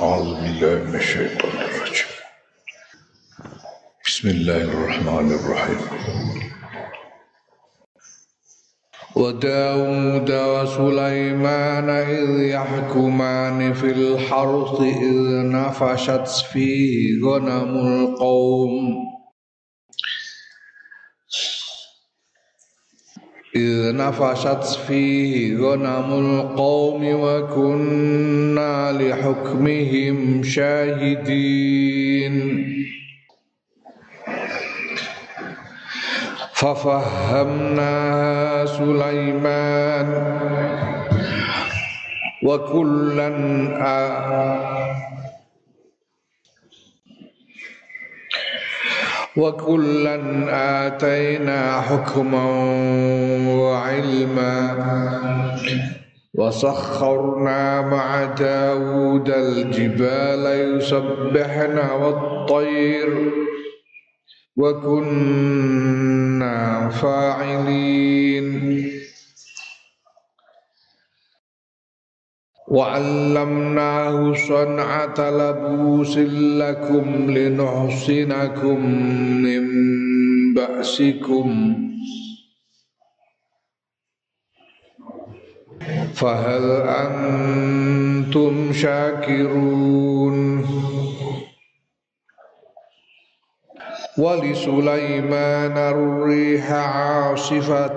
أعوذ بالله من الشيطان الرجيم بسم الله الرحمن الرحيم وداود وسليمان إذ يحكمان في الحرث إذ نفشت فيه غنم القوم إذ نفشت فيه غنم القوم وكنا لحكمهم شاهدين. ففهمناها سليمان وكلا وكلا آتينا حكما وعلما وسخرنا مع داود الجبال يسبحن والطير وكنا فاعلين. وعلمناه صنعة لبوس لكم لنحصنكم من بأسكم فهل أنتم شاكرون ولسليمان الريح عاصفة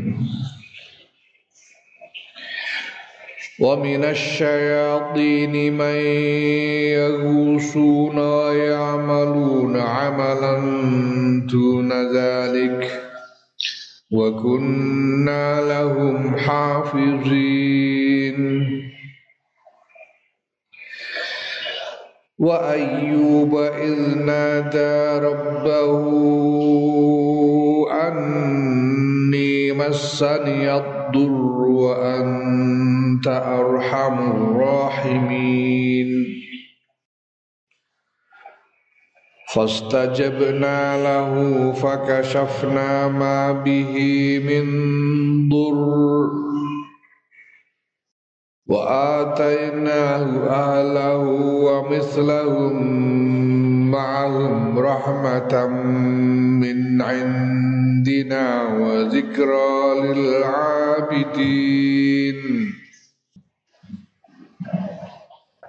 ومن الشياطين من يغوصون ويعملون عملا دون ذلك وكنا لهم حافظين. وأيوب إذ نادى ربه أني مسني الضر وأنت أرحم الراحمين. فاستجبنا له فكشفنا ما به من ضر. وآتيناه أهله ومثلهم معهم رحمة من عندنا وذكرى للعابدين.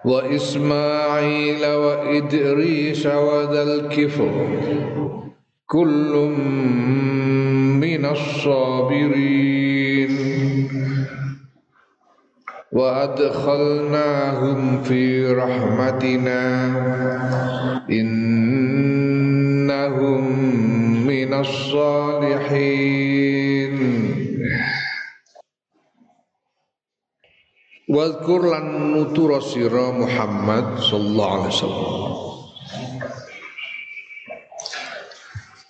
وإسماعيل وإدريس وذا الكفر كل من الصابرين. وأدخلناهم في رحمتنا إنهم من الصالحين Wadkur lan nutura sira Muhammad sallallahu alaihi wasallam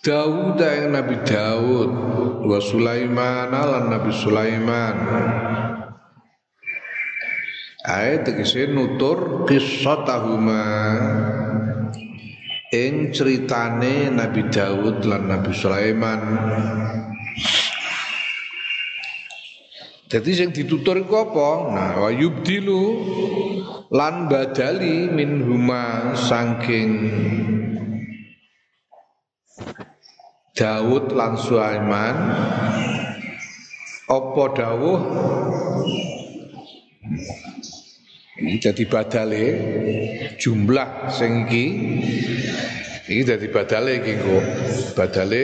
Daud yang Nabi Daud wa Sulaiman lan Nabi Sulaiman Ayat tegese nutur tahuma ing ceritane Nabi Daud lan Nabi Sulaiman. Jadi yang ditutur iku apa? Nah, wa yubdilu lan badali min huma saking Daud lan Sulaiman apa dawuh jadi badale jumlah sing iki. Iki badale iki kok. Badale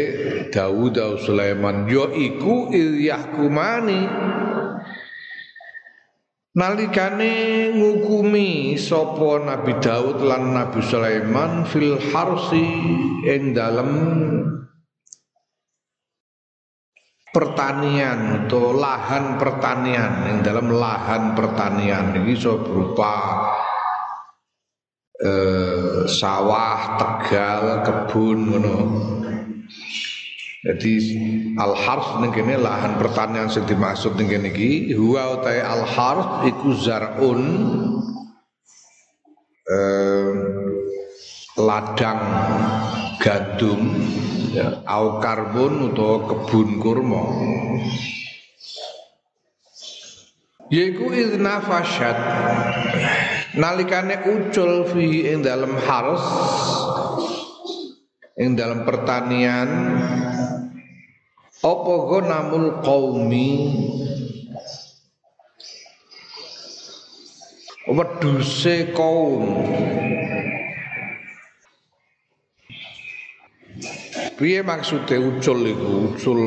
Daud dan Sulaiman. Yo iku ilyahkumani nalikane ngukumi sapa Nabi Daud lan Nabi Sulaiman fil harsi ing dalem pertanian atau lahan pertanian yang dalam lahan pertanian ini so berupa eh, sawah, tegal, kebun ngono. Jadi al harf kene lahan pertanian sing dimaksud kene iki huwa utai al harf iku zarun eh, ladang gandum ya, au karbon utawa kebun kurma. Yaiku idna fasyad nalikane ucul fi ing dalam harus ing dalam pertanian apa namul qaumi? Weduse kaum Piye maksudnya ucul itu? Ucul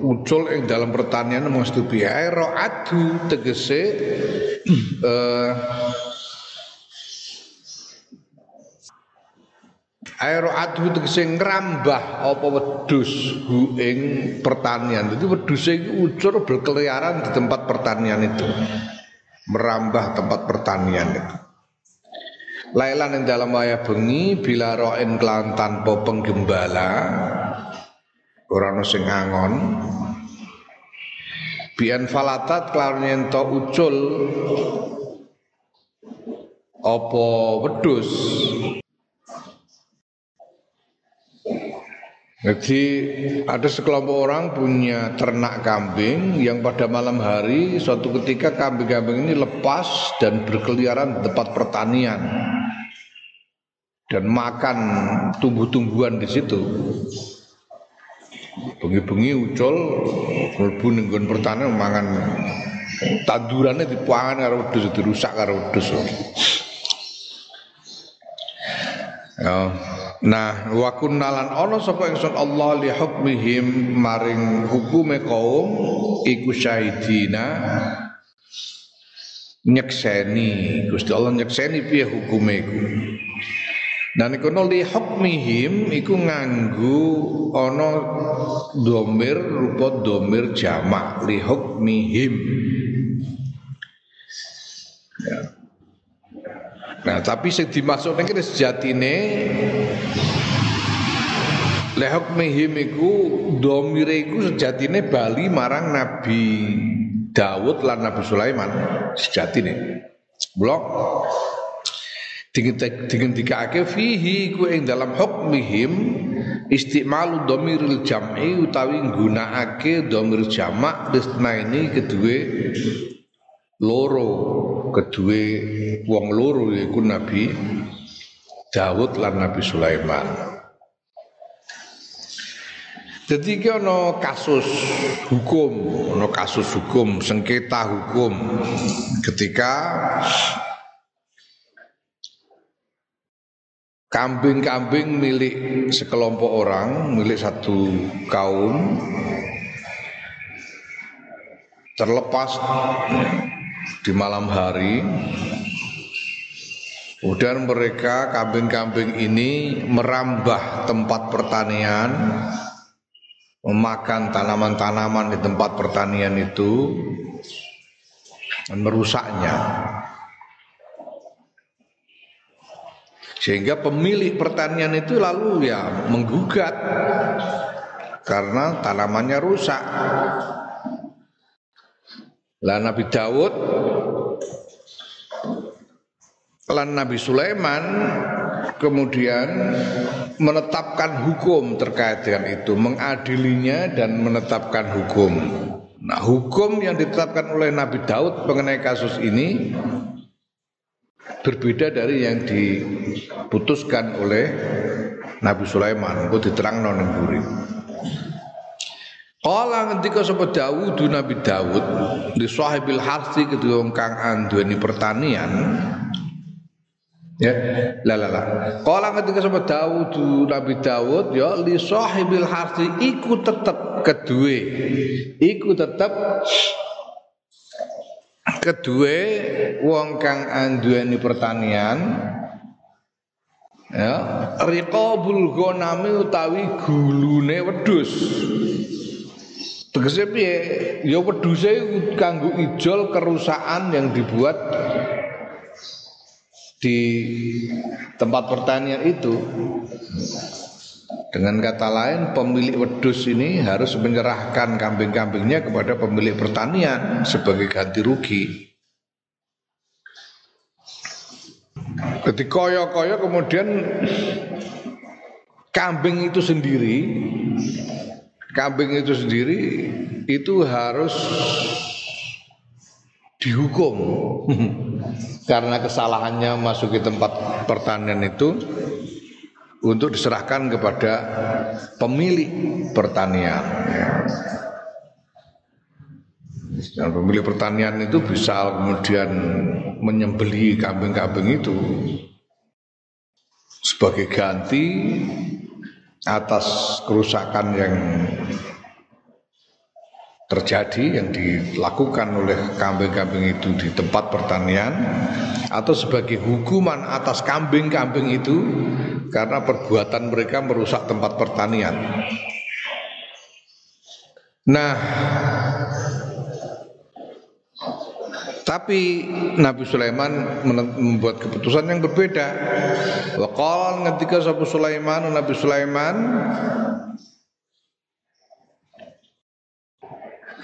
ucul yang dalam pertanian mesti piye? Adu tegese uh, Aero adu tegese ngrambah apa wedus hu ing pertanian. Jadi wedus itu ucul berkeliaran di tempat pertanian itu. Merambah tempat pertanian itu. Lailan yang dalam wayah bengi bila roen kelan tanpa penggembala orang sing angon. Bian falatat kelan ento ucul apa wedus Jadi ada sekelompok orang punya ternak kambing yang pada malam hari suatu ketika kambing-kambing ini lepas dan berkeliaran di tempat pertanian dan makan tumbuh-tumbuhan di situ. Bengi-bengi ucul mlebu ning pertanian mangan tandurannya dipangan karo wedhus dirusak karo wedhus. Ya. Nah, wa kunnalan ana sapa ingsun Allah li hukmihim maring hukume kaum iku syahidina nyekseni Gusti Allah nyekseni piye hukume iku Dan iku li hukmihim iku nganggu ana domir rupa domir jamak li hukmihim ya. Nah, tapi sing dimaksud ning sejatine Lehok mihim iku domire iku sejatine bali marang Nabi Dawud lan Nabi Sulaiman sejatine. Blok digendikake fihi ku ing dalam hukmihim istimalu domiril jam'i utawi nggunakake domir jamak ini kedue loro kedue wong loro yaiku Nabi Dawud lan Nabi Sulaiman. Jadi iki ana kasus hukum, ana kasus hukum, sengketa hukum ketika kambing-kambing milik sekelompok orang, milik satu kaum terlepas di malam hari Kemudian mereka kambing-kambing ini merambah tempat pertanian, memakan tanaman-tanaman di tempat pertanian itu, dan merusaknya. Sehingga pemilik pertanian itu lalu ya menggugat karena tanamannya rusak. Lah Nabi Dawud lan Nabi Sulaiman kemudian menetapkan hukum terkait dengan itu, mengadilinya dan menetapkan hukum. Nah, hukum yang ditetapkan oleh Nabi Daud mengenai kasus ini berbeda dari yang diputuskan oleh Nabi Sulaiman. Itu diterang non buri. Kala ngendika sapa Dawud Nabi Dawud di sahibil harsi kedua kang anduweni pertanian Ya, la la la. Kala ketika sapa Daud Nabi Daud ya li sahibil harsi iku tetep kedue. Iku tetep kedue wong kang anduweni pertanian ya riqabul ghanami utawi gulune wedhus. Tegese piye? Ya wedhuse kanggo ijol kerusakan yang dibuat di tempat pertanian itu dengan kata lain pemilik wedus ini harus menyerahkan kambing-kambingnya kepada pemilik pertanian sebagai ganti rugi. Ketika koyo-koyo kemudian kambing itu sendiri kambing itu sendiri itu harus dihukum karena kesalahannya masuk ke tempat pertanian itu untuk diserahkan kepada pemilik pertanian. Dan pemilik pertanian itu bisa kemudian menyembeli kambing-kambing itu sebagai ganti atas kerusakan yang terjadi yang dilakukan oleh kambing-kambing itu di tempat pertanian atau sebagai hukuman atas kambing-kambing itu karena perbuatan mereka merusak tempat pertanian. Nah, tapi Nabi Sulaiman membuat keputusan yang berbeda. Wakal ketika Nabi Sulaiman, Nabi Sulaiman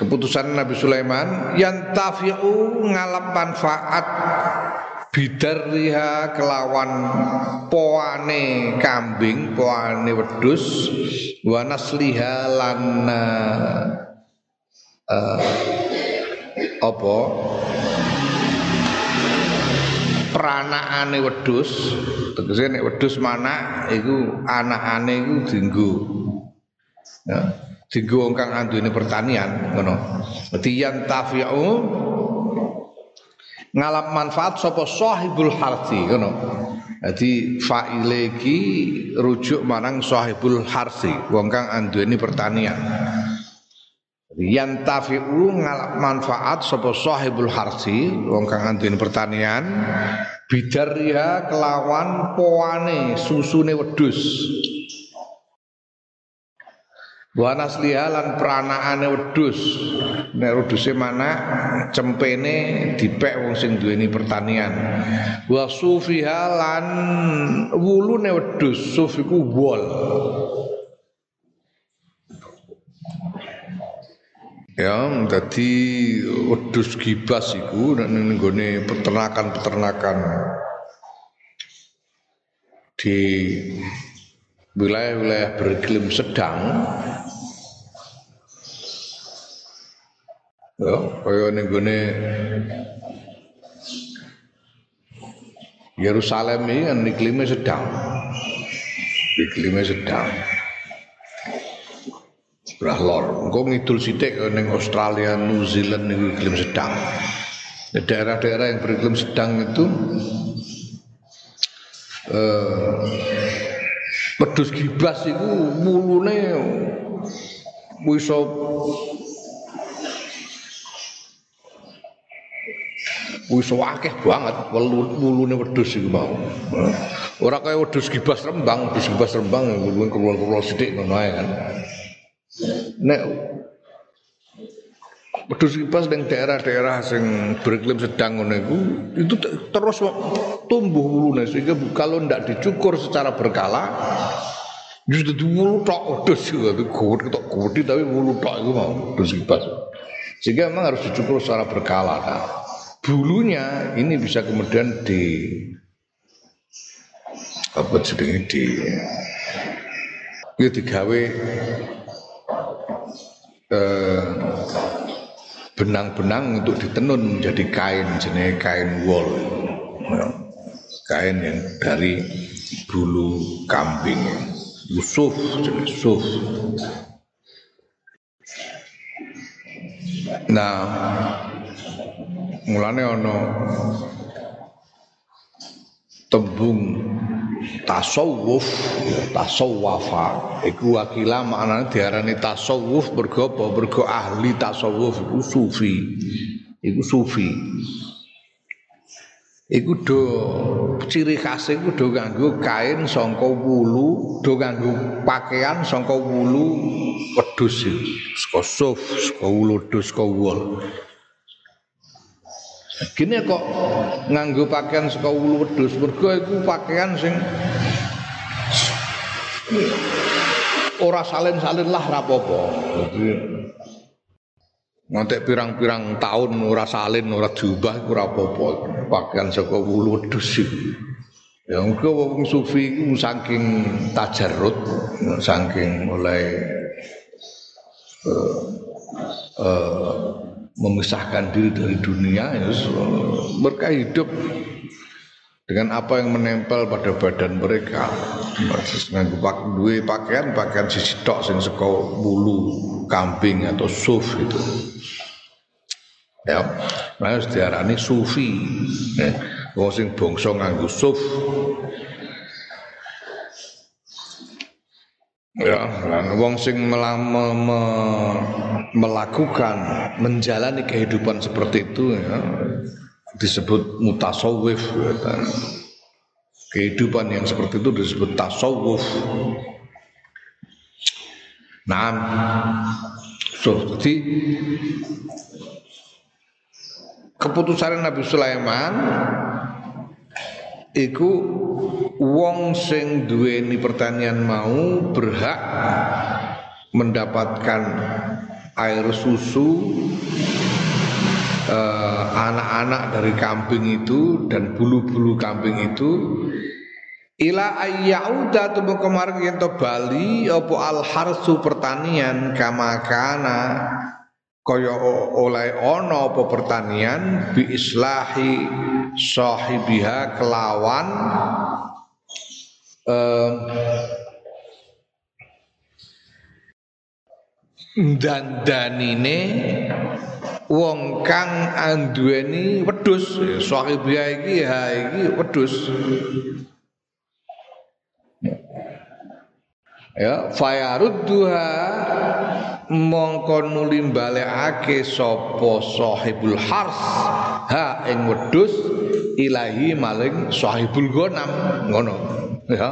keputusan Nabi Sulaiman yang tafiu ngalap manfaat bidariha kelawan poane kambing poane wedus wa nasliha lan uh, apa? Peranakane wedus tegese nek wedus mana iku anakane iku dinggo. Ya Wong kang anduweni pertanian ngono. Dadi yan tafi'u ngalap manfaat sapa sahibul harthi ngono. Jadi fa'ile iki rujuk marang sahibul harthi, wong kang anduweni pertanian. Yan tafi'u ngalap manfaat sapa sahibul harthi, wong kang anduweni pertanian bidariha kelawan poane susune wedhus. Wa nasliha lan pranakane wedhus. Nek wedhuse mana cempene dipek wong sing duweni pertanian. Wa sufiha lan wulune wedhus, suf iku wol. Ya, dadi wedhus gibas iku nek ning peternakan-peternakan di wilayah-wilayah beriklim sedang. Ya kaya ning gone Yerusalem ini kan iklimnya sedang. Iklimnya sedang. Sebelah lor, engkau ngidul sidik ning Australia, New Zealand ini iklim sedang. Daerah-daerah yang beriklim sedang itu eh, Pedus gibas iku mulune iso wis akeh banget mulune wedhus iku mau. Ora kaya wedhus gibas rembang, wedhus gibas rembang mulune keluar-keluar sithik ngono ae kan. Nek Wedhus kipas ning daerah-daerah sing beriklim sedang ngono iku itu terus tumbuh wulune sehingga kalau ndak dicukur secara berkala justru di wulu tok wedhus itu kuwat ketok kuwat tapi wulu tok itu mau wedhus kipas. Sehingga memang harus dicukur secara berkala. Nah, bulunya ini bisa kemudian di apa jenenge di ya digawe benang-benang untuk ditenun menjadi kain jenis kain wol. Ya, kain yang dari bulu kambing. Yusuf jenis Yusuf. Nah mulane ono tembung tasawuf tasawwafa iku wakila maknane diarani tasawuf mergo apa? Mergo ahli tasawuf iku sufi. Iku sufi. Iku do ciri khas iku do nganggo kain sangka wulu do nganggo pakaian sangka wulu wedhus saka suf saka wulu wedhus saka wol Gini kok nganggo pakaian saka wulu wedhus mergo iku pakaian sing ora salin-salin lah rapopo. Ngantek pirang-pirang tahun ora salin, ora diubah iku apa-apa. Pakaian saka wulu wedhus iku. Ya engko wong sufi iku saking tajarrut, saking mulai uh, uh, memisahkan diri dari dunia ya mereka hidup dengan apa yang menempel pada badan mereka. Pak duwe pakaian pakaian sisi tok sing bulu kambing atau suf itu ya nah diarani sufi. Ya wong sing nganggo suf Ya, wong sing me, me, melakukan menjalani kehidupan seperti itu ya, disebut mutasawuf ya, kehidupan yang seperti itu disebut tasawuf nah so, jadi keputusan Nabi Sulaiman iku wong sing duweni pertanian mau berhak mendapatkan air susu eh, anak-anak dari kambing itu dan bulu-bulu kambing itu. Ila ayyauda tubuh kemarin yang bali opo al harsu pertanian kama kana kaya oleh ono apa pertanian bi islahi sahibiha kelawan um, dan danine wong kang anduweni wedhus. Sahibiha iki ha iki wedhus ya fayarudduha mongko nuli balekake sapa sahibul hars ha ing wedhus ilahi maling sahibul ghanam ngono ya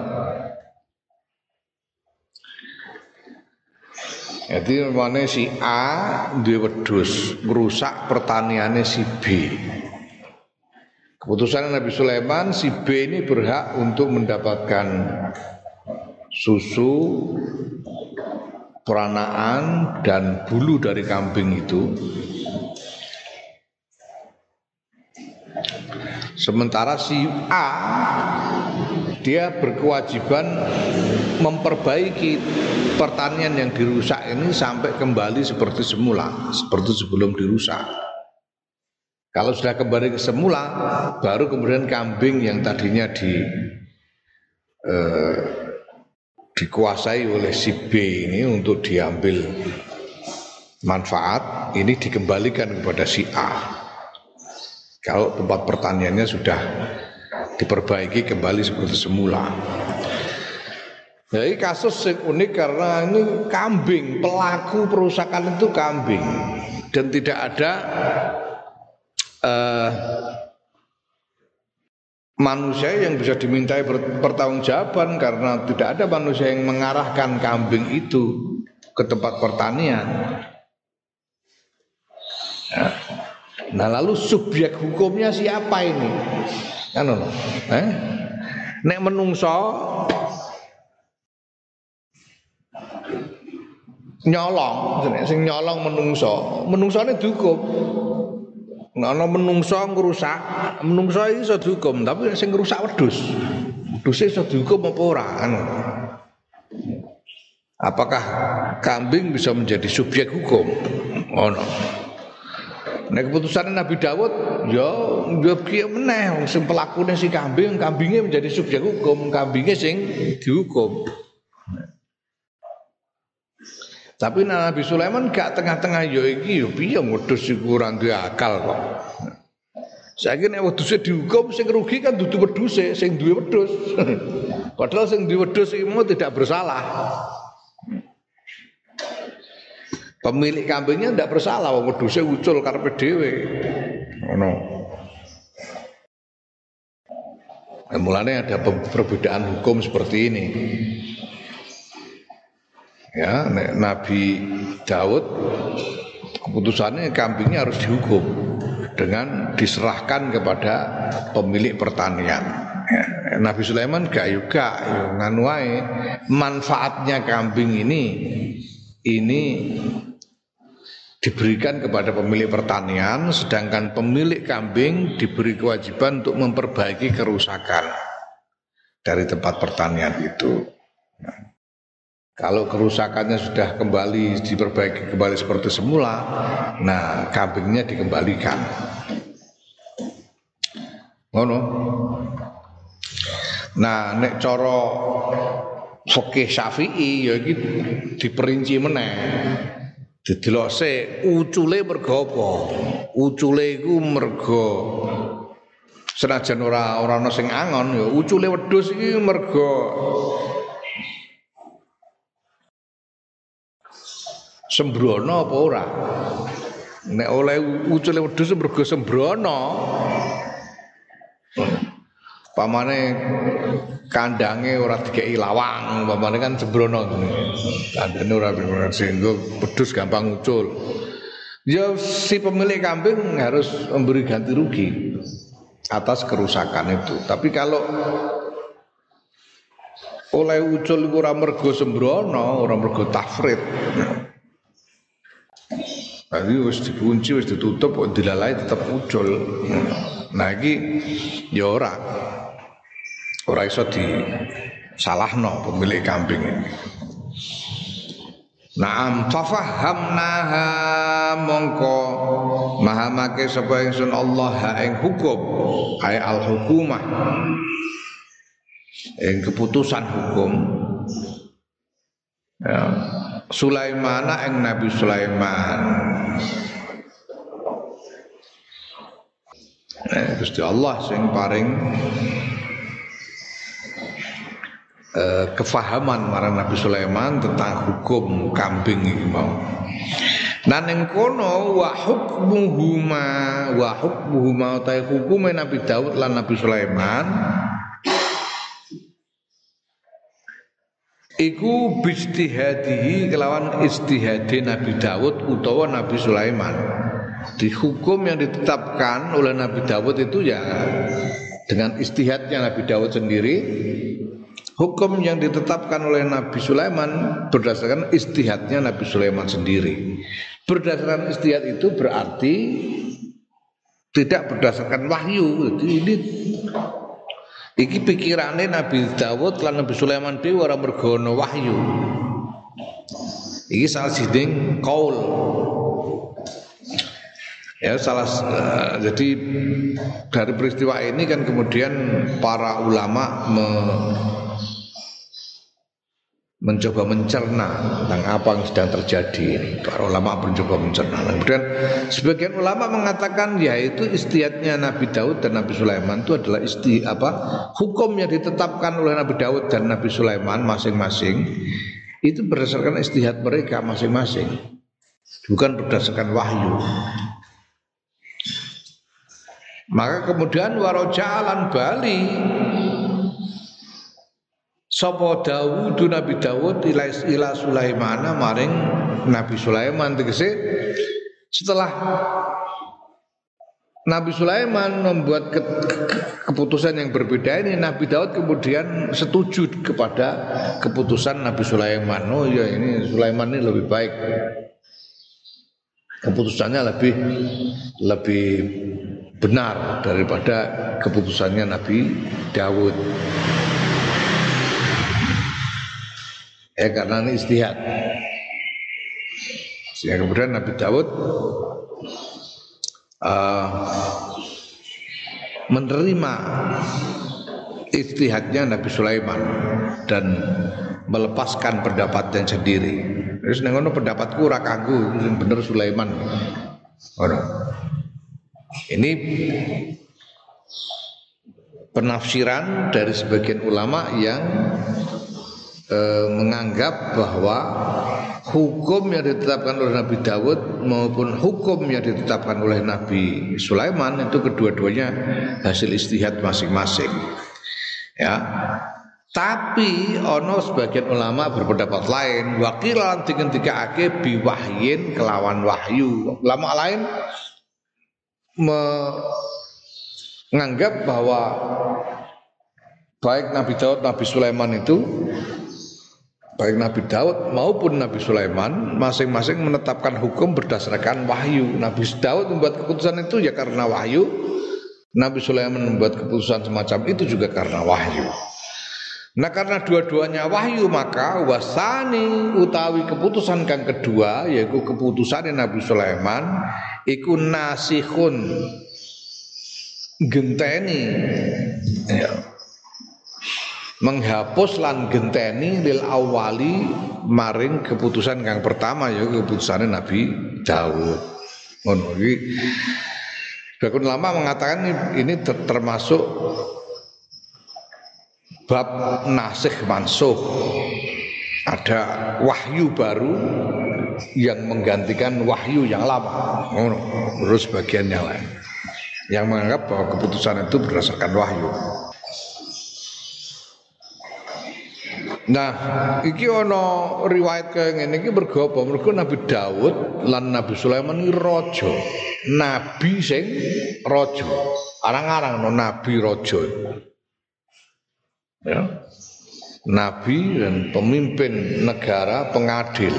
Jadi mana si A duwe wedhus ngrusak pertaniannya si B. Keputusan Nabi Sulaiman si B ini berhak untuk mendapatkan susu peranaan dan bulu dari kambing itu. Sementara si A dia berkewajiban memperbaiki pertanian yang dirusak ini sampai kembali seperti semula seperti sebelum dirusak. Kalau sudah kembali ke semula baru kemudian kambing yang tadinya di eh, dikuasai oleh si B ini untuk diambil manfaat ini dikembalikan kepada si A. Kalau tempat pertaniannya sudah diperbaiki kembali seperti semula. Jadi kasus yang unik karena ini kambing, pelaku perusakan itu kambing dan tidak ada uh, manusia yang bisa dimintai pertanggungjawaban karena tidak ada manusia yang mengarahkan kambing itu ke tempat pertanian. Ya. Nah lalu subjek hukumnya siapa ini? Kan eh? Nek menungso nyolong, sing nyolong menungso, menungsone dihukum. Ana menungso ngrusak, menungso iki iso dihukum, tapi sing ngrusak wedhus. Wedhus iso dihukum apa ora? Apakah kambing bisa menjadi subjek hukum? Ono. Nek keputusan Nabi Dawud ya ya piye meneh sing pelakune si kambing, kambingnya menjadi subjek hukum, kambingnya sing dihukum. Tapi Nabi Sulaiman gak tengah-tengah yo iki yo piye wedhus iku ora duwe akal kok. Saiki nek wedhuse dihukum sing rugi kan dudu wedhuse sing duwe wedhus. Padahal sing duwe wedhus iku tidak bersalah. Pemilik kambingnya tidak bersalah wong wedhuse ucul karepe dhewe. Ngono. Mulanya ada perbedaan hukum seperti ini ya Nabi Daud keputusannya kambingnya harus dihukum dengan diserahkan kepada pemilik pertanian. Ya, Nabi Sulaiman gak juga nganu manfaatnya kambing ini ini diberikan kepada pemilik pertanian sedangkan pemilik kambing diberi kewajiban untuk memperbaiki kerusakan dari tempat pertanian itu. Kalau kerusakannya sudah kembali diperbaiki kembali seperti semula, nah kambingnya dikembalikan. Ngono. Nah, nek cara fikih Syafi'i ya iki diperinci meneh. Didelok se ucule mergo apa? Ucule iku mergo senajan ora ora ana sing angon ya ucule wedhus iki mergo sembrono apa ora? Nek oleh ucule wedhus mergo sembrono. Pamane kandange ora dikeki lawang, pamane kan sembrono. Kandane ora sehingga wedhus gampang ucul. Ya si pemilik kambing harus memberi ganti rugi atas kerusakan itu. Tapi kalau oleh ucul ora mergo sembrono, ora mergo tafrid. Tadi wis dikunci, wis ditutup, kok dilalai tetap muncul. Nah iki ya ora. Ora iso di salahno pemilik kambing ini. Naam fafahamnaha mongko mahamake sapa ingsun Allah ha ing hukum ay al hukumah ing keputusan hukum ya Sulaiman ing Nabi Sulaiman. Eh, Gusti Allah sing paring eh, kefahaman marang Nabi Sulaiman tentang hukum kambing iki mau. Nah ning kono wa hukmuhuma wa hukmuhuma ta hukume Nabi Daud lan Nabi Sulaiman Iku bistihadihi kelawan istihadi Nabi Dawud utawa Nabi Sulaiman. Di hukum yang ditetapkan oleh Nabi Dawud itu ya dengan istihadnya Nabi Dawud sendiri. Hukum yang ditetapkan oleh Nabi Sulaiman berdasarkan istihadnya Nabi Sulaiman sendiri. Berdasarkan istihad itu berarti tidak berdasarkan wahyu. Jadi ini Iki pikirane Nabi Dawud lan Nabi Sulaiman dhewe ora mergo wahyu. Iki salah siding kaul. Ya salah uh, jadi dari peristiwa ini kan kemudian para ulama me, mencoba mencerna tentang apa yang sedang terjadi. Para ulama mencoba mencerna. Kemudian sebagian ulama mengatakan yaitu istiadatnya Nabi Daud dan Nabi Sulaiman itu adalah isti apa hukum yang ditetapkan oleh Nabi Daud dan Nabi Sulaiman masing-masing itu berdasarkan istihad mereka masing-masing bukan berdasarkan wahyu. Maka kemudian warojalan Bali Sopo Dawud Nabi Dawud ila, ila Sulaiman maring Nabi Sulaiman tegese setelah Nabi Sulaiman membuat ke, ke, keputusan yang berbeda ini Nabi Daud kemudian setuju kepada keputusan Nabi Sulaiman. Oh ya ini Sulaiman ini lebih baik. Keputusannya lebih lebih benar daripada keputusannya Nabi Daud. Ya karena ini istihad sehingga kemudian Nabi Daud uh, menerima istihadnya Nabi Sulaiman dan melepaskan pendapatnya sendiri. Terus nengono pendapatku ora kanggo bener Sulaiman. Ono. Ini penafsiran dari sebagian ulama yang e, menganggap bahwa hukum yang ditetapkan oleh Nabi Dawud maupun hukum yang ditetapkan oleh Nabi Sulaiman itu kedua-duanya hasil istihad masing-masing. Ya. Tapi ono sebagian ulama berpendapat lain wakilan tiga ake biwahyin kelawan wahyu. Ulama lain menganggap bahwa baik Nabi Daud, Nabi Sulaiman itu baik Nabi Daud maupun Nabi Sulaiman masing-masing menetapkan hukum berdasarkan wahyu. Nabi Daud membuat keputusan itu ya karena wahyu. Nabi Sulaiman membuat keputusan semacam itu juga karena wahyu. Nah karena dua-duanya wahyu maka wasani utawi keputusan kang kedua yaitu keputusan Nabi Sulaiman iku nasihun genteni ya menghapus lan genteni lil awali maring keputusan yang pertama ya keputusan Nabi Daud. Iki Bakun lama mengatakan ini termasuk bab nasih mansuh. Ada wahyu baru yang menggantikan wahyu yang lama. Ngono, terus bagian yang lain. Yang menganggap bahwa keputusan itu berdasarkan wahyu. Nah, iki ana riwayat kaya ngene iki mergo apa? Mergo Nabi Daud lan Nabi Sulaiman iki raja. Nabi sing raja. Arang-arang no nabi raja. Ya. Nabi dan pemimpin negara pengadil.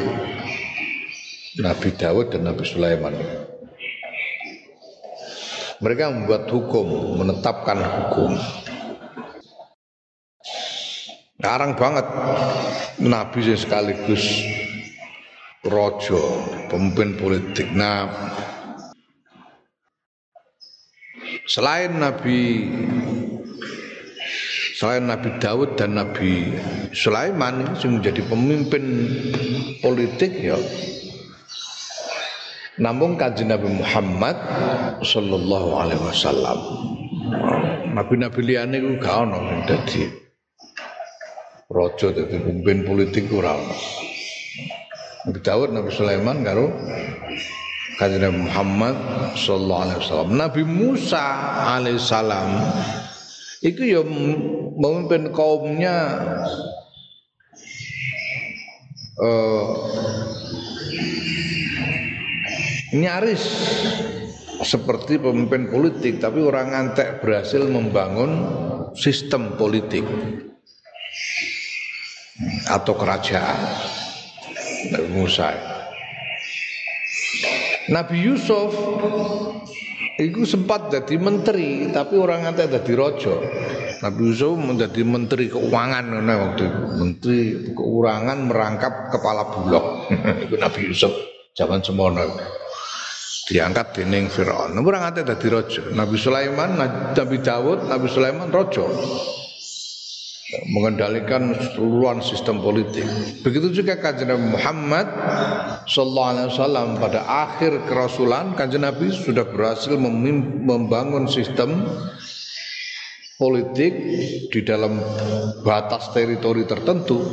Nabi Daud dan Nabi Sulaiman. Mereka membuat hukum, menetapkan hukum. Karang banget. Nabi sing sekaligus rojo, pemimpin politik. Nah, selain Nabi selain Nabi Daud dan Nabi Sulaiman yang menjadi pemimpin politik ya. Namun kaji Nabi Muhammad Sallallahu Alaihi Wasallam. Nabi-nabi liane itu gak ono dadi rojo dadi pemimpin politik ono. Nabi Daud, Nabi Sulaiman karo Kanjeng Muhammad sallallahu alaihi wasallam. Nabi Musa alaihissalam itu ya memimpin kaumnya uh, nyaris seperti pemimpin politik tapi orang antek berhasil membangun sistem politik atau kerajaan. Nabi Musa. Nabi Yusuf itu sempat jadi menteri tapi orang nanti jadi rojo Nabi Yusuf menjadi menteri keuangan waktu itu. Menteri keuangan merangkap kepala bulog. Itu Nabi Yusuf zaman semono. Diangkat dening Firaun. Orang jadi rojo. Nabi Sulaiman, Nabi Dawud, Nabi Sulaiman rojo mengendalikan seluruhan sistem politik. Begitu juga kanjeng Nabi Muhammad sallallahu alaihi wasallam pada akhir kerasulan kanjeng Nabi sudah berhasil membangun sistem politik di dalam batas teritori tertentu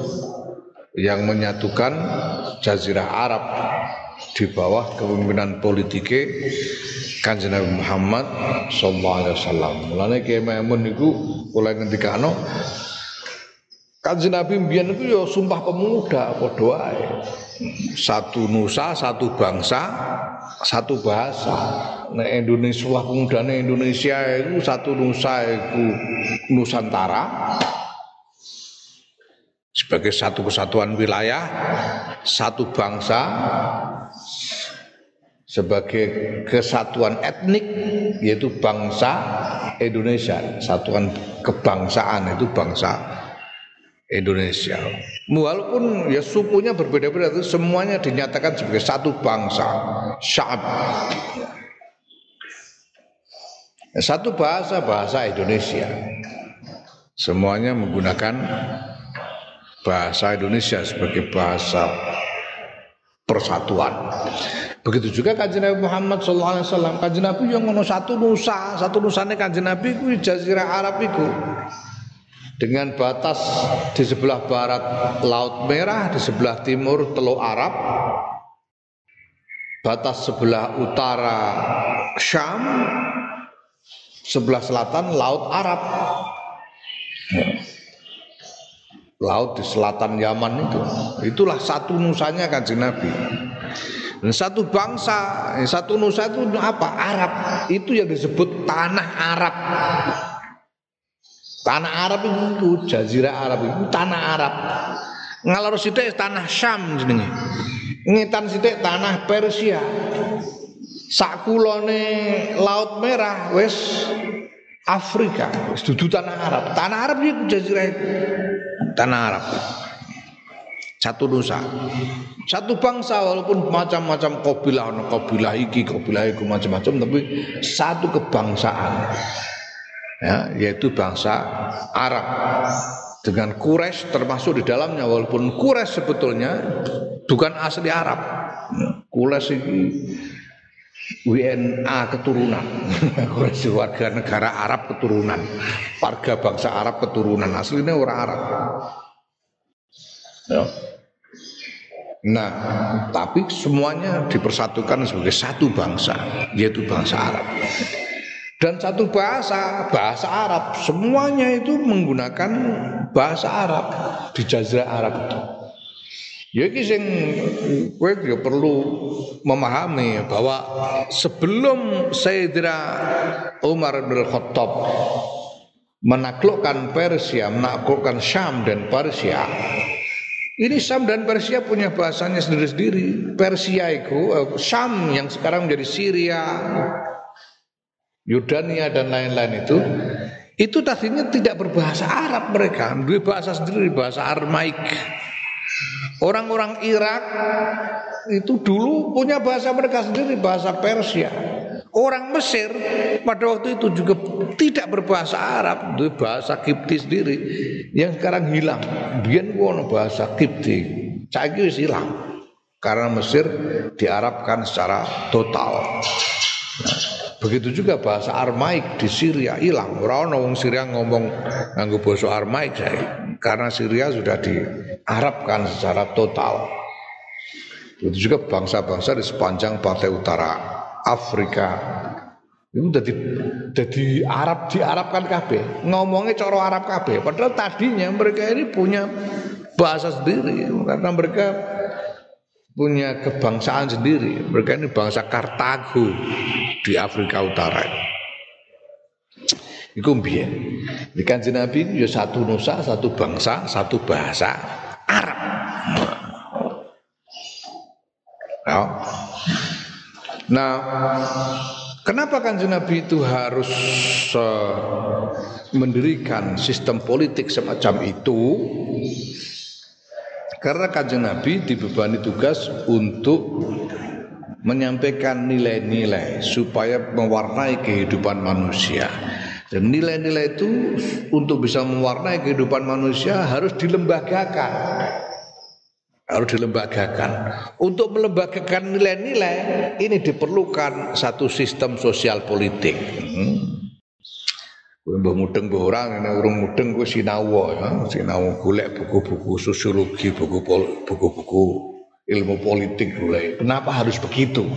yang menyatukan jazirah Arab di bawah kepemimpinan politiknya Kanjeng Nabi Muhammad sallallahu alaihi wasallam. Mulane Kiai Maimun niku kula ngendikano Kanjeng Nabi mbiyen itu ya sumpah pemuda padha wae. Satu nusa, satu bangsa, satu bahasa. Nek Indonesia lah pemudane Indonesia itu satu nusa itu Nusantara sebagai satu kesatuan wilayah, satu bangsa sebagai kesatuan etnik yaitu bangsa Indonesia, satuan kebangsaan itu bangsa Indonesia. Walaupun ya sukunya berbeda-beda itu semuanya dinyatakan sebagai satu bangsa, syab. Satu bahasa bahasa Indonesia. Semuanya menggunakan bahasa Indonesia sebagai bahasa persatuan. Begitu juga kanjeng Nabi Muhammad sallallahu alaihi wasallam. Kanjeng Nabi yang ngono satu nusa, satu nusane kanjeng Nabi kuwi jazirah Arab iku dengan batas di sebelah barat Laut Merah, di sebelah timur Teluk Arab, batas sebelah utara Syam, sebelah selatan Laut Arab. Laut di selatan Yaman itu. Itulah satu nusanya kanjeng Nabi. Dan satu bangsa, eh, satu nusa itu apa? Arab. Itu yang disebut tanah Arab. Tanah Arab itu jazirah Arab itu tanah Arab. Ngalor sithik tanah Syam jenenge. Ngetan sithik tanah Persia. Sakulone Laut Merah wis Afrika, wis dudu tanah Arab. Tanah Arab itu jazirah. Tanah Arab satu nusa satu bangsa walaupun macam-macam kabilah kabilah iki kabilah iku macam-macam tapi satu kebangsaan ya yaitu bangsa Arab. Dengan Quraisy termasuk di dalamnya walaupun Quraisy sebetulnya bukan asli Arab. Quraisy ini WNA keturunan. Quraisy warga negara Arab keturunan. Warga bangsa Arab keturunan. Aslinya orang Arab. Ya. Nah, tapi semuanya dipersatukan sebagai satu bangsa, yaitu bangsa Arab. Dan satu bahasa, bahasa Arab, semuanya itu menggunakan bahasa Arab di Jazirah Arab itu. Ya iki sing kowe ya perlu memahami bahwa sebelum Sayyidina Umar bin Khattab menaklukkan Persia, menaklukkan Syam dan Persia, ini Sam dan Persia punya bahasanya sendiri-sendiri. Persia itu, uh, Sam yang sekarang menjadi Syria, Yordania dan lain-lain itu, itu tadinya tidak berbahasa Arab mereka, dua bahasa sendiri, bahasa Aramaik. Orang-orang Irak itu dulu punya bahasa mereka sendiri, bahasa Persia. Orang Mesir pada waktu itu juga tidak berbahasa Arab, itu bahasa Kipti sendiri yang sekarang hilang. Biar wono bahasa Kipti, wis hilang karena Mesir diarabkan secara total. Nah, begitu juga bahasa Armaik di Syria hilang. Orang orang Syria ngomong nganggo bahasa Armaik saya karena Syria sudah diarabkan secara total. Begitu juga bangsa-bangsa di sepanjang pantai utara Afrika. Itu jadi jadi Arab di Arab kan KB ngomongnya coro Arab KB padahal tadinya mereka ini punya bahasa sendiri. Karena mereka punya kebangsaan sendiri. Mereka ini bangsa Kartago di Afrika Utara itu biar di kanji Nabi ya satu nusa satu bangsa satu bahasa Arab ya. Nah, kenapa kan Nabi itu harus uh, mendirikan sistem politik semacam itu? Karena kanjeng Nabi dibebani tugas untuk menyampaikan nilai-nilai supaya mewarnai kehidupan manusia. Dan nilai-nilai itu untuk bisa mewarnai kehidupan manusia harus dilembagakan harus dilembagakan. Untuk melembagakan nilai-nilai ini diperlukan satu sistem sosial politik. Hmm. Mbah mudeng mbah orang ini urung mudeng kuwi sinau ya, sinau golek buku-buku sosiologi, buku-buku ilmu politik mulai. Kenapa harus begitu?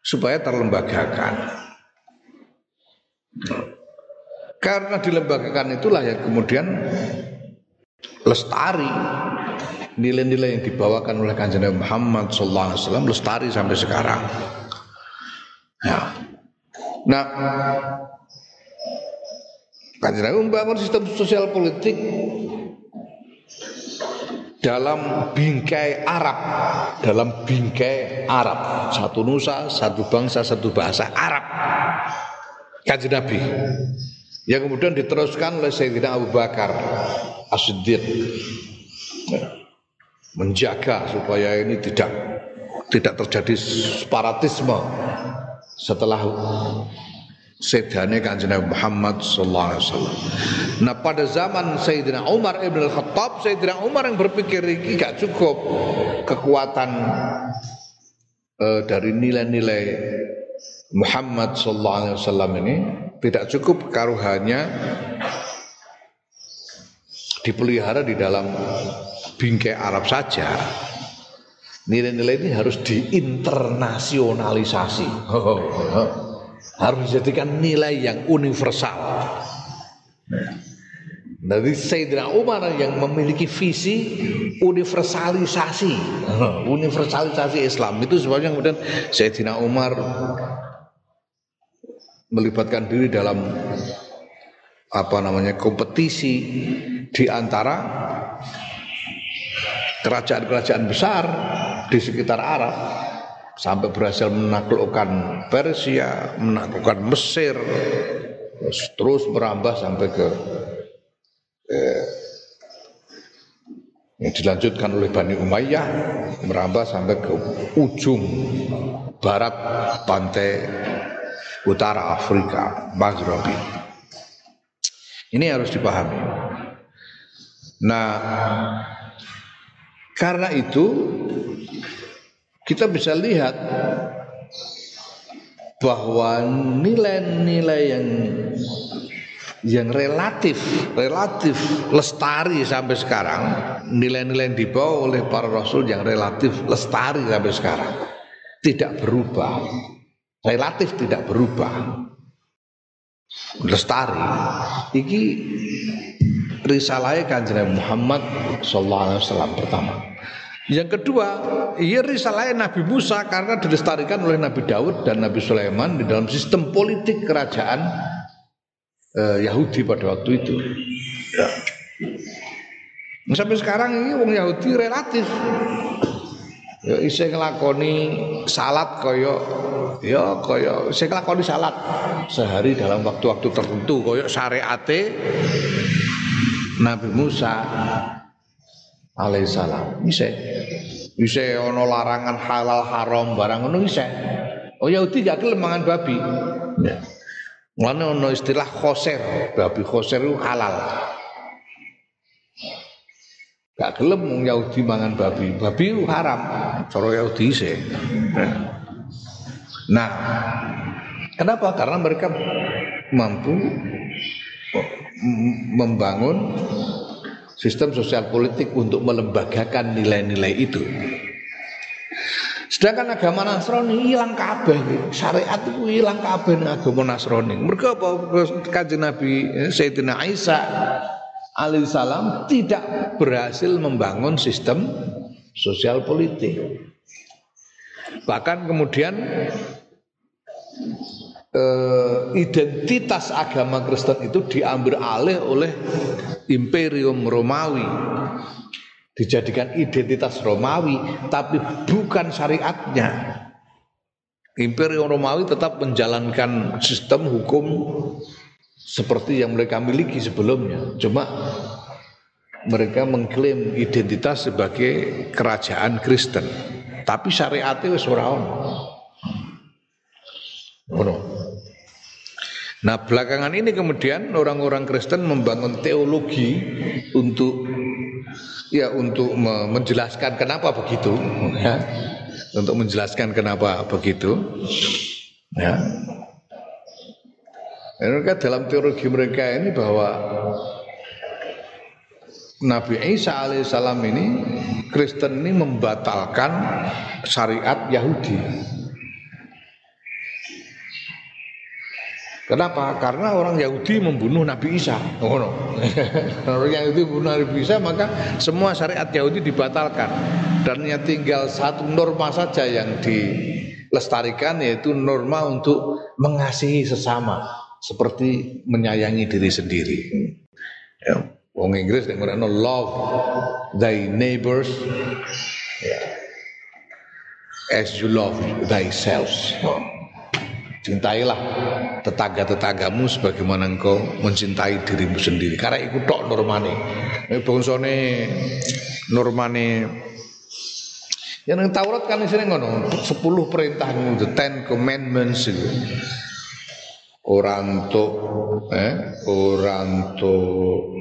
Supaya terlembagakan. Karena dilembagakan itulah yang kemudian lestari nilai-nilai yang dibawakan oleh kanjeng Muhammad sallallahu alaihi wasallam lestari sampai sekarang. Ya. Nah, kanjeng Nabi membangun sistem sosial politik dalam bingkai Arab, dalam bingkai Arab, satu nusa, satu bangsa, satu bahasa Arab. Kanjeng Nabi. Yang kemudian diteruskan oleh Sayyidina Abu Bakar As-Siddiq. Menjaga supaya ini tidak tidak terjadi separatisme setelah sedane kanjeng Muhammad sallallahu alaihi wasallam. Nah, pada zaman Sayyidina Umar Ibn Al-Khattab, Sayyidina Umar yang berpikir ini gak cukup kekuatan uh, dari nilai-nilai Muhammad sallallahu alaihi wasallam ini tidak cukup karuhannya dipelihara di dalam bingkai Arab saja. Nilai-nilai ini harus diinternasionalisasi harus dijadikan nilai yang universal. Dari Sayyidina Umar yang memiliki visi universalisasi. Universalisasi Islam. Itu sebabnya kemudian Sayyidina Umar melibatkan diri dalam apa namanya kompetisi di antara kerajaan-kerajaan besar di sekitar Arab sampai berhasil menaklukkan Persia, menaklukkan Mesir, terus merambah sampai ke eh, yang dilanjutkan oleh Bani Umayyah merambah sampai ke ujung barat pantai utara Afrika, Maghribi. Ini harus dipahami. Nah, karena itu kita bisa lihat bahwa nilai-nilai yang yang relatif relatif lestari sampai sekarang nilai-nilai yang dibawa oleh para rasul yang relatif lestari sampai sekarang tidak berubah. Relatif tidak berubah. Lestari. Iki risalahnya kanjeng Muhammad sallallahu alaihi wasallam pertama yang kedua, ia risalahnya Nabi Musa karena dilestarikan oleh Nabi Daud dan Nabi Sulaiman di dalam sistem politik kerajaan eh, Yahudi pada waktu itu. Ya. Nah, sampai sekarang ini wong Yahudi relatif ya isih nglakoni salat kaya ya kaya isih nglakoni salat sehari dalam waktu-waktu tertentu kaya syariate Nabi Musa alaihissalam isih isih ana larangan halal haram barang ngono isih oh Yahudi gak gelem mangan babi ya Mulane ono istilah khoser, babi khoser itu halal. Gak gelem wong Yahudi mangan babi. Babi itu haram. Cara Yahudi sih. Nah, kenapa? Karena mereka mampu membangun sistem sosial politik untuk melembagakan nilai-nilai itu. Sedangkan agama Nasrani hilang kabeh, syariat itu hilang kabeh agama Nasrani. Mereka apa kanjeng Nabi Sayyidina Isa alaihissalam tidak berhasil membangun sistem sosial politik. Bahkan kemudian eh, identitas agama Kristen itu diambil alih oleh Imperium Romawi dijadikan identitas Romawi tapi bukan syariatnya. Imperium Romawi tetap menjalankan sistem hukum seperti yang mereka miliki sebelumnya. Cuma mereka mengklaim identitas sebagai kerajaan Kristen. Tapi syariatnya wis. Nah belakangan ini kemudian orang-orang Kristen membangun teologi untuk ya untuk menjelaskan kenapa begitu ya. Untuk menjelaskan kenapa begitu ya. Mereka dalam teologi mereka ini bahwa Nabi Isa alaihissalam ini Kristen ini membatalkan syariat Yahudi Kenapa? Karena orang Yahudi membunuh Nabi Isa. Oh, no. orang Yahudi membunuh Nabi Isa maka semua syariat Yahudi dibatalkan dan hanya tinggal satu norma saja yang dilestarikan yaitu norma untuk mengasihi sesama seperti menyayangi diri sendiri. Ya, Wong Inggris yang no love thy neighbors ya. as you love thyself. Cintailah tetangga-tetanggamu sebagaimana engkau mencintai dirimu sendiri. Karena itu tok normane. Ini bangsane normane yang nang Taurat kan isine ngono, 10 perintah the Ten Commandments itu. Untuk eh orang untuk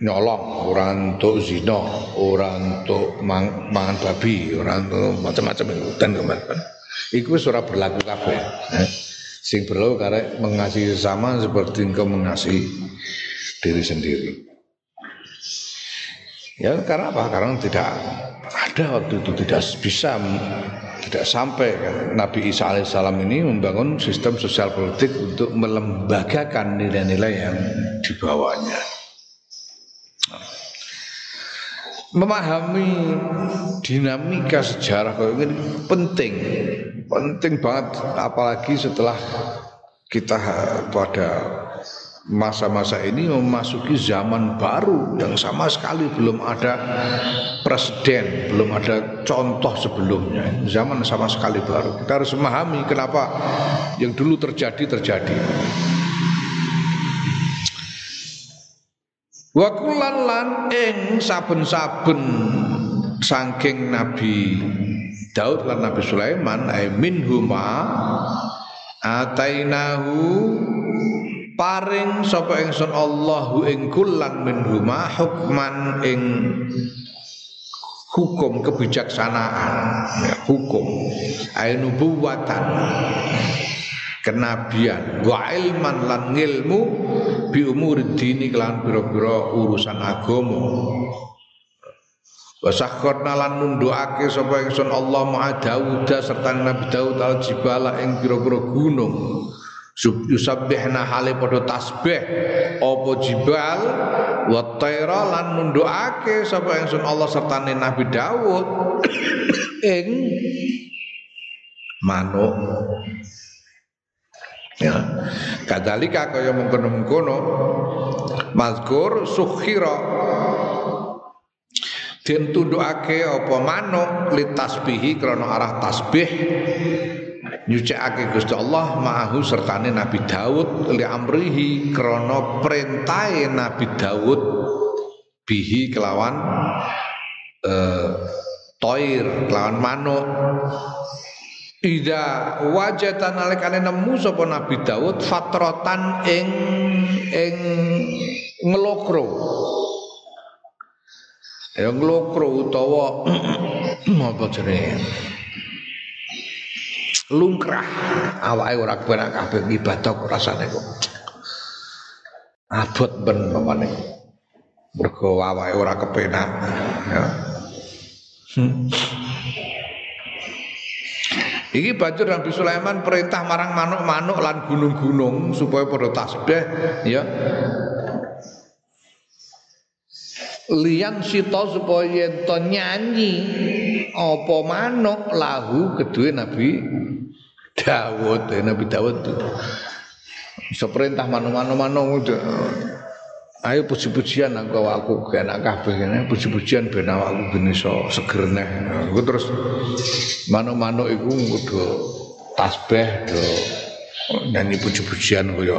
nyolong, orang untuk zina, orang untuk mang, mangan babi, untuk macam-macam itu Ten Commandments. Iku sudah berlaku kabeh. Eh? Sing berlaku karena mengasihi sesama seperti engkau mengasihi diri sendiri. Ya karena apa? Karena tidak ada waktu itu tidak bisa tidak sampai kan? Nabi Isa alaihissalam ini membangun sistem sosial politik untuk melembagakan nilai-nilai yang dibawanya. Memahami dinamika sejarah kayak ini penting penting banget apalagi setelah kita pada masa-masa ini memasuki zaman baru yang sama sekali belum ada presiden, belum ada contoh sebelumnya. Zaman sama sekali baru. Kita harus memahami kenapa yang dulu terjadi terjadi. Wa lan ing saben-saben saking Nabi Daud lan Nabi Sulaiman ay minhuma atainahu paring sapa ingsun Allahu ing kullan minhuma hukman ing hukum kebijaksanaan ya, hukum ainubuwatan kenabian. Wa ilman lan ngilmu bi umur dini kelan pira-pira urusan agama wa sakharna lan nundukake sapa ingsun Allah ma'a Daud serta Nabi Daud al jibala ing pira-pira gunung. Yusabbihna hale padha tasbih apa jibal wa tayra lan nundukake sapa ingsun Allah serta Nabi Daud ing manuk ya. Kadalika kaya mengkono-mengkono mazkur sukhira. Den tundukake apa manuk litasbihi krana arah tasbih. Nyucikake Gusti Allah ma'ahu sertane Nabi Daud li amrihi krana perintahe Nabi Daud. Bihi kelawan eh, toir kelawan manuk Ida wajatan nalikane nemu sapa Nabi Daud fatrotan ing ing ngelokro. Ya ngelokro utawa apa jenenge? Lungkrah awake ora kepenak kabeh ibadah kok rasane kok. Abot ben pamane. Mergo awake ora kepenak ya. Hmm. Iki banjur Nabi Sulaiman perintah marang manuk-manuk lan gunung-gunung supaya pada tasbih ya. Lian sito supaya ento nyanyi apa manuk lahu kedua Nabi Dawud, eh, Nabi Dawud itu. Seperintah manuk-manuk manuk Ayo puji-pujian aku aku enak kabeh puji-pujian ben awakku ben iso seger neh. Aku terus manuk-manuk iku kudu tasbih do nyanyi puji-pujian kaya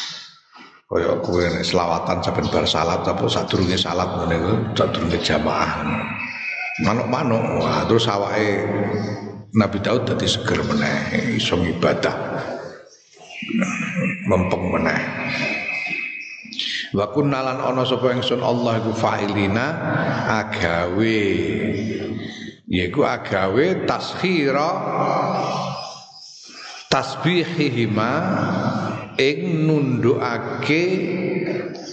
kaya kowe nek selawatan sampean bar salat apa sadurunge salat ngene iku sadurunge jamaah. Manuk-manuk terus awake Nabi Daud dadi seger meneh iso ibadah. Mempeng meneh. Wa kunnalan ana sapa ingsun Allah iku fa'ilina agawe. Yaiku agawe taskhira tasbihihima ing nundukake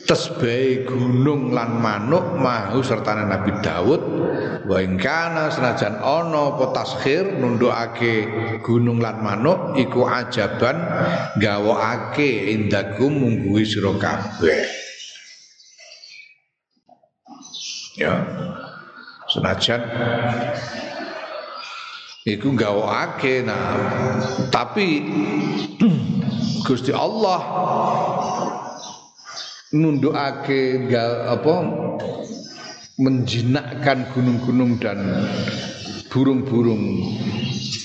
tasbih gunung lan manuk mahu serta Nabi Daud wa ing kana senajan ana apa taskhir nundukake gunung lan manuk iku ajaban gawokake indakum mungguhi sira kabeh ya. Senajan. Iku gawake nah. Tapi Gusti Allah nundukake apa menjinakkan gunung-gunung dan burung-burung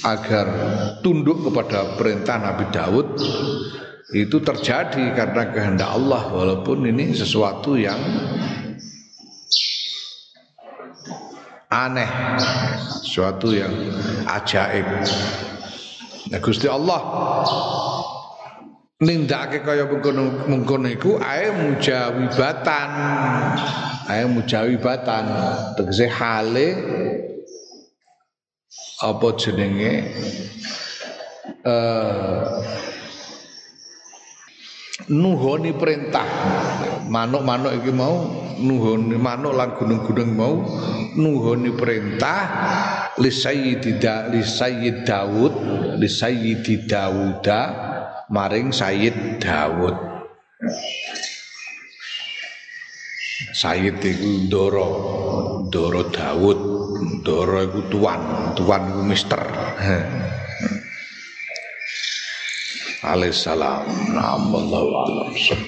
agar tunduk kepada perintah Nabi Daud itu terjadi karena kehendak Allah walaupun ini sesuatu yang aneh. Suatu yang ajaib. Nah Gusti Allah nindakake kaya mengkono mengkono iku ae mujawibatan. Ae mujawibatan. Tegese hale apa jenenge? Eh nuhoni perintah manuk-manuk iki mau nuhoni manuk lan gunung-gunung mau nuhoni perintah li sayyidi da, li sayyid Daud li sayyidi Dauda maring Sayyid Daud Sayyid iku Ndara, Ndara Daud, Ndara iku tuan, tuan iku mister. Alaihissalam. Alhamdulillah.